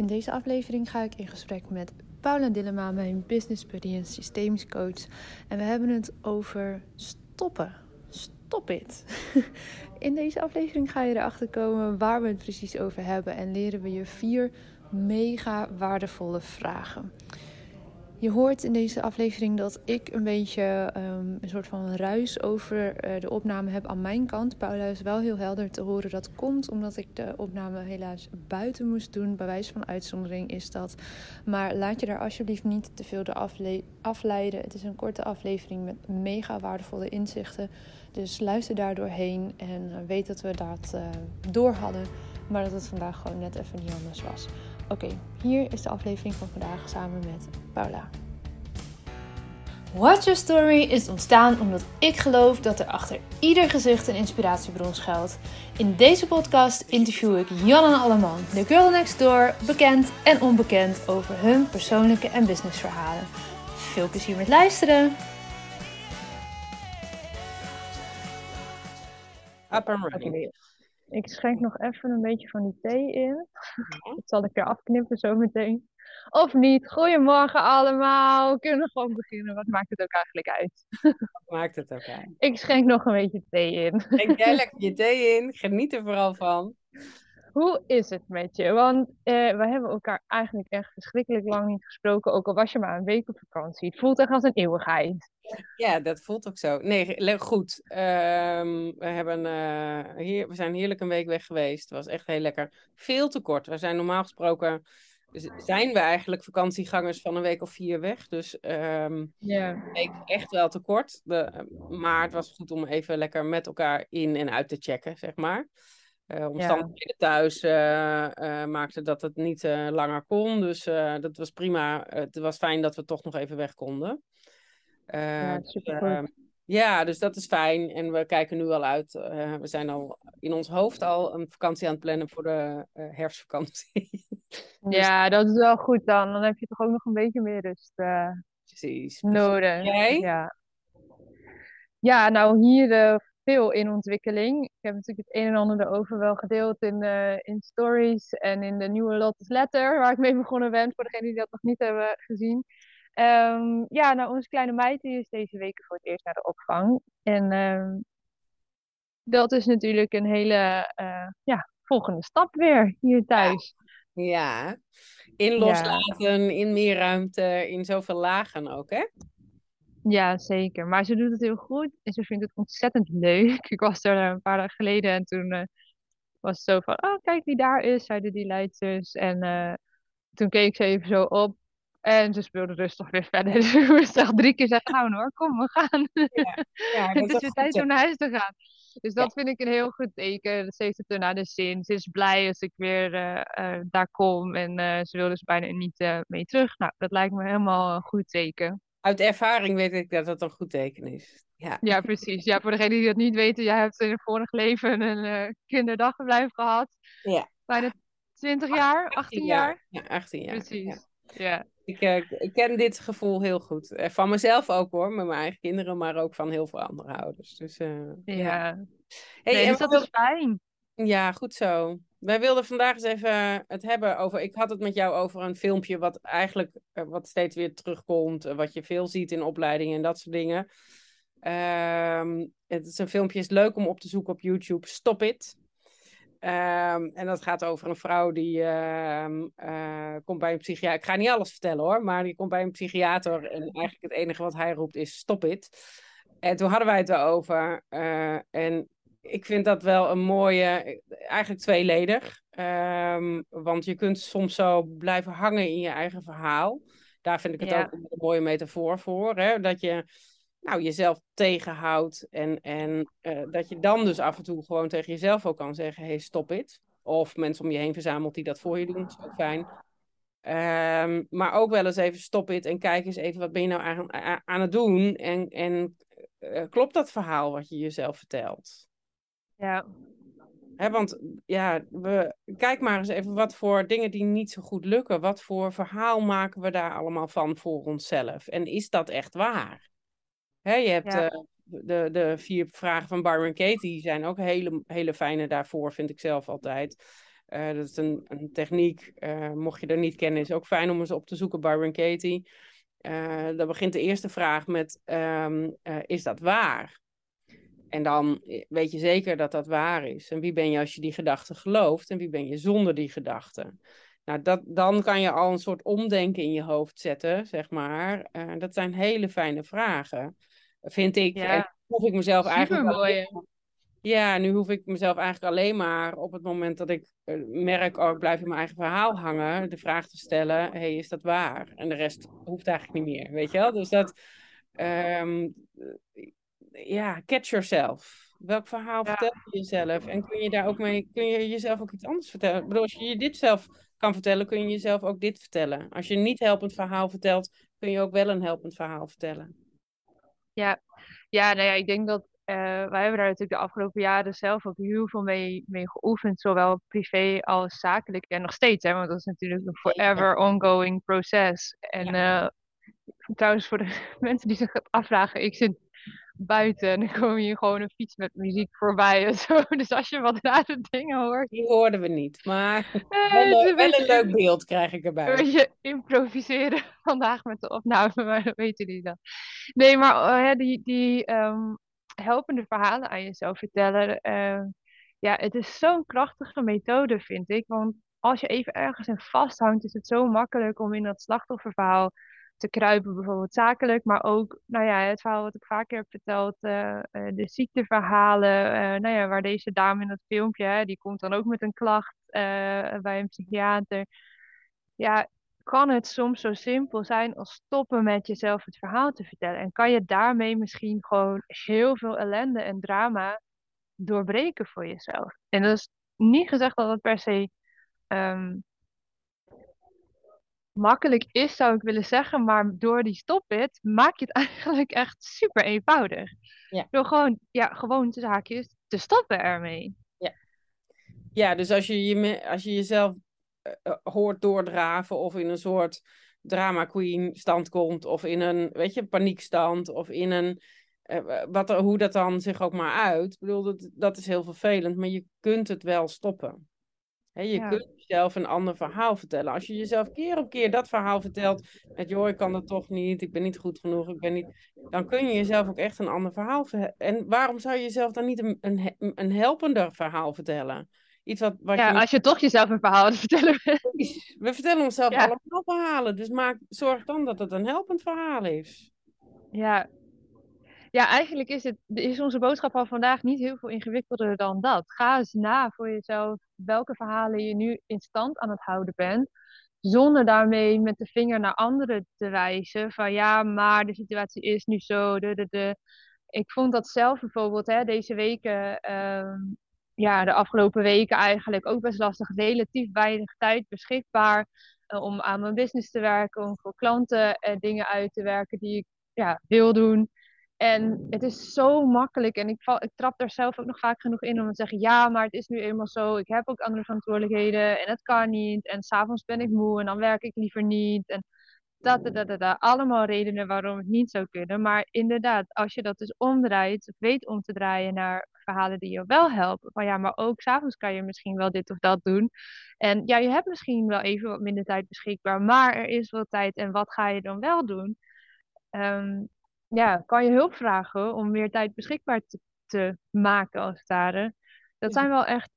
In deze aflevering ga ik in gesprek met Paula Dillema, mijn business buddy en systemisch coach. En we hebben het over stoppen. Stop it. In deze aflevering ga je erachter komen waar we het precies over hebben en leren we je vier mega waardevolle vragen. Je hoort in deze aflevering dat ik een beetje um, een soort van ruis over uh, de opname heb aan mijn kant. Paula is wel heel helder te horen. Dat komt omdat ik de opname helaas buiten moest doen. Bij wijze van uitzondering is dat. Maar laat je daar alsjeblieft niet te veel afleiden. Het is een korte aflevering met mega waardevolle inzichten. Dus luister daar doorheen en weet dat we dat uh, door hadden. Maar dat het vandaag gewoon net even niet anders was. Oké, okay, hier is de aflevering van vandaag samen met Paula. Watch Your Story is ontstaan omdat ik geloof dat er achter ieder gezicht een inspiratiebron schuilt. In deze podcast interview ik Jan en Alleman, de girl next door, bekend en onbekend over hun persoonlijke en businessverhalen. Veel plezier met luisteren! Up and running. Ik schenk nog even een beetje van die thee in. Dat zal ik er afknippen zo meteen. Of niet. Goedemorgen allemaal. We kunnen gewoon beginnen. Wat maakt het ook eigenlijk uit? Wat maakt het ook uit? Ik schenk nog een beetje thee in. Schenk jij lekker je thee in. Geniet er vooral van. Hoe is het met je? Want eh, we hebben elkaar eigenlijk echt verschrikkelijk lang niet gesproken. Ook al was je maar een week op vakantie. Het voelt echt als een eeuwigheid. Ja, dat voelt ook zo. Nee, goed. Um, we, hebben, uh, hier, we zijn heerlijk een week weg geweest. Het was echt heel lekker. Veel te kort. We zijn normaal gesproken... Zijn we eigenlijk vakantiegangers van een week of vier weg. Dus um, yeah. echt wel te kort. De, maar het was goed om even lekker met elkaar in en uit te checken, zeg maar. Uh, omstandigheden ja. thuis uh, uh, maakte dat het niet langer kon. Dus dat was prima. het was fijn dat we toch nog even weg konden. Ja, dus, super ja, dus dat is fijn. En we kijken nu al uit. we zijn al in ons hoofd al een vakantie aan het plannen voor de herfstvakantie. dus... Ja, dat is wel goed dan. Dan heb je toch ook nog een beetje meer rust precies, precies. nodig. Jij? Ja. ja, nou hier veel in ontwikkeling. Ik heb natuurlijk het een en ander erover wel gedeeld in, uh, in stories en in de nieuwe Lotus Letter, waar ik mee begonnen ben, voor degenen die dat nog niet hebben gezien. Um, ja, nou, onze kleine meid die is deze week voor het eerst naar de opvang. En um, dat is natuurlijk een hele uh, ja, volgende stap weer hier thuis. Ja, in loslaten, ja. in meer ruimte, in zoveel lagen ook, hè? Ja, zeker. Maar ze doet het heel goed en ze vindt het ontzettend leuk. Ik was er een paar dagen geleden en toen uh, was het zo van, oh kijk wie daar is, zeiden die leidsters. En uh, toen keek ze even zo op en ze speelde rustig weer verder. Dus ik moest echt drie keer zeggen, nou hoor, kom we gaan. Ja, ja, het is weer tijd om naar huis te gaan. Dus dat ja. vind ik een heel goed teken. Ze heeft het er naar de zin. Ze is blij als ik weer uh, daar kom en ze wil dus bijna niet mee terug. Nou, dat lijkt me helemaal een goed teken uit ervaring weet ik dat dat een goed teken is. Ja, ja precies. Ja, voor degenen die dat niet weten, jij hebt in een vorig leven een kinderdagverblijf gehad. Ja. Bijna 20 jaar, 18 jaar? Ja, 18 jaar. Precies. Ja. Ja. Ik, uh, ik, ken dit gevoel heel goed. Uh, van mezelf ook hoor, met mijn eigen kinderen, maar ook van heel veel andere ouders. Dus, ja. ja. Hey, nee, dus dat is fijn. Ja, goed zo. Wij wilden vandaag eens even het hebben over. Ik had het met jou over een filmpje wat eigenlijk wat steeds weer terugkomt. Wat je veel ziet in opleidingen en dat soort dingen. Um, het is een filmpje, is leuk om op te zoeken op YouTube. Stop it. Um, en dat gaat over een vrouw die uh, komt bij een psychiater. Ik ga niet alles vertellen hoor, maar die komt bij een psychiater. En eigenlijk het enige wat hij roept is: stop it. En toen hadden wij het erover. Uh, en ik vind dat wel een mooie, eigenlijk tweeledig. Um, want je kunt soms zo blijven hangen in je eigen verhaal. Daar vind ik het ja. ook een mooie metafoor voor. Hè? Dat je nou, jezelf tegenhoudt. En, en uh, dat je dan dus af en toe gewoon tegen jezelf ook kan zeggen: hey, stop it. Of mensen om je heen verzamelt die dat voor je doen. Dat is ook fijn. Um, maar ook wel eens even stop it en kijk eens even wat ben je nou aan, aan het doen. En, en uh, klopt dat verhaal wat je jezelf vertelt? Ja. Want ja, we, kijk maar eens even wat voor dingen die niet zo goed lukken. Wat voor verhaal maken we daar allemaal van voor onszelf? En is dat echt waar? He, je hebt ja. uh, de, de vier vragen van Byron Katie, die zijn ook hele, hele fijne daarvoor, vind ik zelf altijd. dat is een, een techniek, mocht je dat niet kennen, is ook fijn om eens op te zoeken, Byron Katie. dan begint de eerste vraag met, ehm, is dat waar? En dan weet je zeker dat dat waar is. En wie ben je als je die gedachte gelooft en wie ben je zonder die gedachte? Nou, dat, dan kan je al een soort omdenken in je hoofd zetten, zeg maar. Uh, dat zijn hele fijne vragen, vind ik. Ja. En hoef ik mezelf eigenlijk. Mooi. Ja, nu hoef ik mezelf eigenlijk alleen maar op het moment dat ik uh, merk, oh, ik blijf in mijn eigen verhaal hangen, de vraag te stellen: hey, is dat waar? En de rest hoeft eigenlijk niet meer, weet je wel? Dus dat. Um, ja, catch yourself. Welk verhaal vertel je jezelf? En kun je daar ook mee, kun je jezelf ook iets anders vertellen? Ik bedoel, als je je dit zelf kan vertellen, kun je jezelf ook dit vertellen. Als je een niet helpend verhaal vertelt, kun je ook wel een helpend verhaal vertellen. Ja, ja, nou ja, ik denk dat uh, wij hebben daar natuurlijk de afgelopen jaren zelf ook heel veel mee, mee geoefend, zowel privé als zakelijk. En nog steeds, hè, want dat is natuurlijk een forever ongoing proces. En uh, trouwens, voor de mensen die zich afvragen, ik zit buiten en dan kom je gewoon een fiets met muziek voorbij en zo. Dus als je wat rare dingen hoort. Die hoorden we niet, maar wel, een, wel een leuk beeld krijg ik erbij. Een beetje improviseren vandaag met de opname, maar dat weten die dan. Nee, maar uh, die, die um, helpende verhalen aan jezelf vertellen. Uh, ja, het is zo'n krachtige methode, vind ik. Want als je even ergens in vasthangt, is het zo makkelijk om in dat slachtofferverhaal te kruipen, bijvoorbeeld zakelijk, maar ook nou ja, het verhaal wat ik vaker heb verteld, uh, uh, de ziekteverhalen, uh, nou ja, waar deze dame in dat filmpje, hè, die komt dan ook met een klacht bij een psychiater. Ja, kan het soms zo simpel zijn als stoppen met jezelf het verhaal te vertellen? En kan je daarmee misschien gewoon heel veel ellende en drama doorbreken voor jezelf? En dat is niet gezegd dat het per se um, makkelijk is, zou ik willen zeggen. Maar door die stop-it maak je het eigenlijk echt super eenvoudig. Ja. Door gewoon, ja, gewoon de zaakjes te stoppen ermee. Ja, ja dus als je, je, als je jezelf uh, hoort doordraven of in een soort drama queen stand komt of in een, weet je, paniekstand of in een, uh, wat hoe dat dan zich ook maar uit. Ik bedoel, dat, dat is heel vervelend, maar je kunt het wel stoppen je kunt jezelf een ander verhaal vertellen. Als je jezelf keer op keer dat verhaal vertelt, met joh, ik kan dat toch niet, ik ben niet goed genoeg, ik ben niet, dan kun je jezelf ook echt een ander verhaal vertellen. En waarom zou je jezelf dan niet een, een, een helpender verhaal vertellen? Iets wat, wat ja, je... als je toch jezelf een verhaal vertellen We vertellen onszelf allemaal verhalen, dus maak, zorg dan dat het een helpend verhaal is. Ja, ja, eigenlijk is, het, is onze boodschap van vandaag niet heel veel ingewikkelder dan dat. Ga eens na voor jezelf welke verhalen je nu in stand aan het houden bent. Zonder daarmee met de vinger naar anderen te wijzen. Van ja, maar de situatie is nu zo. De, de, de. Ik vond dat zelf bijvoorbeeld hè, deze weken, ehm, ja, de afgelopen weken eigenlijk ook best lastig. Relatief weinig tijd beschikbaar uh, om aan mijn business te werken. Om voor klanten uh, dingen uit te werken die ik ja, wil doen. En het is zo makkelijk. En ik, val, ik trap daar zelf ook nog vaak genoeg in om te zeggen: ja, maar het is nu eenmaal zo. Ik heb ook andere verantwoordelijkheden en het kan niet. En s'avonds ben ik moe en dan werk ik liever niet. En dat, dat, dat, dat. Allemaal redenen waarom het niet zou kunnen. Maar inderdaad, als je dat dus omdraait, weet om te draaien naar verhalen die je wel helpen. Van ja, maar ook s'avonds kan je misschien wel dit of dat doen. En ja, je hebt misschien wel even wat minder tijd beschikbaar. Maar er is wel tijd. En wat ga je dan wel doen? Um, ja, kan je hulp vragen om meer tijd beschikbaar te, te maken, als het ware. Dat zijn wel echt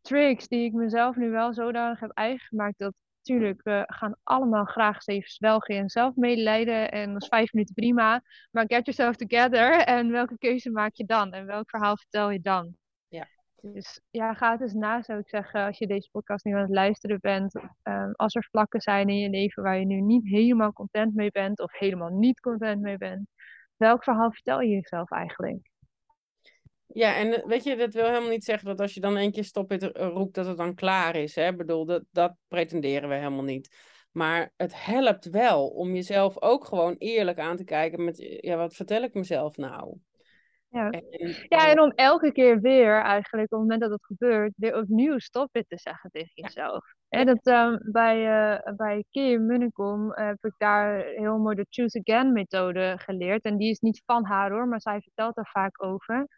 tricks die ik mezelf nu wel zodanig heb eigen gemaakt. Dat natuurlijk, we gaan allemaal graag even zwelgen en zelf medelijden. En dat is vijf minuten prima. Maar get yourself together. En welke keuze maak je dan? En welk verhaal vertel je dan? Ja. Dus ja, ga het eens na, zou ik zeggen, als je deze podcast nu aan het luisteren bent. Um, als er vlakken zijn in je leven waar je nu niet helemaal content mee bent, of helemaal niet content mee bent welk verhaal vertel je jezelf eigenlijk? Ja, en eh, weet je, dat wil helemaal niet zeggen dat als je dan één keer stop eh, roept, dat het dan klaar is. Hè? Ik bedoel, dat, dat pretenderen we helemaal niet. Maar het helpt wel om jezelf ook gewoon eerlijk aan te kijken met, ja, wat vertel ik mezelf nou? Ja. En, ja, en om elke keer weer eigenlijk, op het moment dat het gebeurt, weer opnieuw stop te zeggen tegen jezelf. Ja. En dat, um, bij, uh, bij Kim Munnekom heb ik daar heel mooi de Choose Again methode geleerd. En die is niet van haar hoor, maar zij vertelt daar vaak over.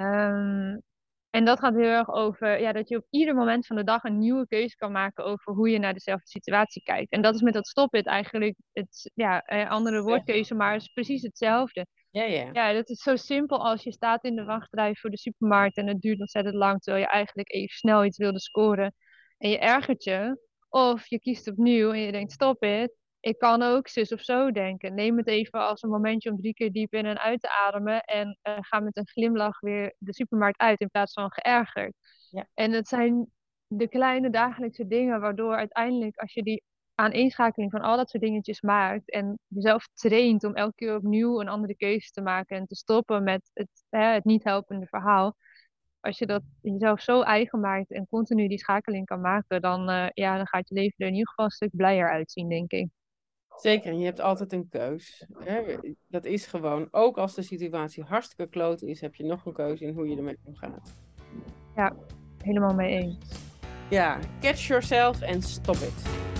Um, En dat gaat heel erg over ja, dat je op ieder moment van de dag een nieuwe keuze kan maken over hoe je naar dezelfde situatie kijkt. En dat is met dat stop-it eigenlijk het, ja, eh, andere woordkeuze, maar het is precies hetzelfde. Ja, ja. Ja, dat is zo simpel als je staat in de wachtrij voor de supermarkt en het duurt ontzettend lang terwijl je eigenlijk even snel iets wilde scoren en je ergert je. Of je kiest opnieuw en je denkt stop it. Ik kan ook zus of zo denken. Neem het even als een momentje om drie keer diep in en uit te ademen. En uh, ga met een glimlach weer de supermarkt uit in plaats van geërgerd. Ja. En het zijn de kleine dagelijkse dingen waardoor uiteindelijk als je die aaneenschakeling van al dat soort dingetjes maakt en jezelf traint om elke keer opnieuw een andere keuze te maken en te stoppen met het, hè, het niet helpende verhaal. Als je dat jezelf zo eigen maakt en continu die schakeling kan maken, dan, uh, ja, dan gaat je leven er in ieder geval een stuk blijer uitzien, denk ik. Zeker, en je hebt altijd een keus. Hè? Dat is gewoon, ook als de situatie hartstikke kloot is, heb je nog een keuze in hoe je ermee omgaat. Ja, helemaal mee eens. Ja, catch yourself en stop it.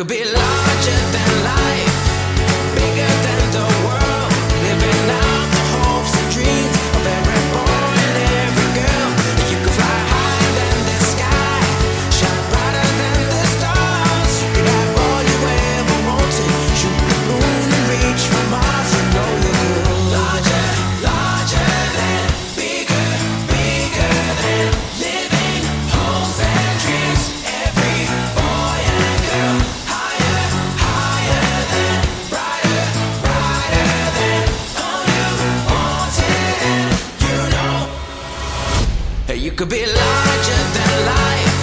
Could be You could be larger than life,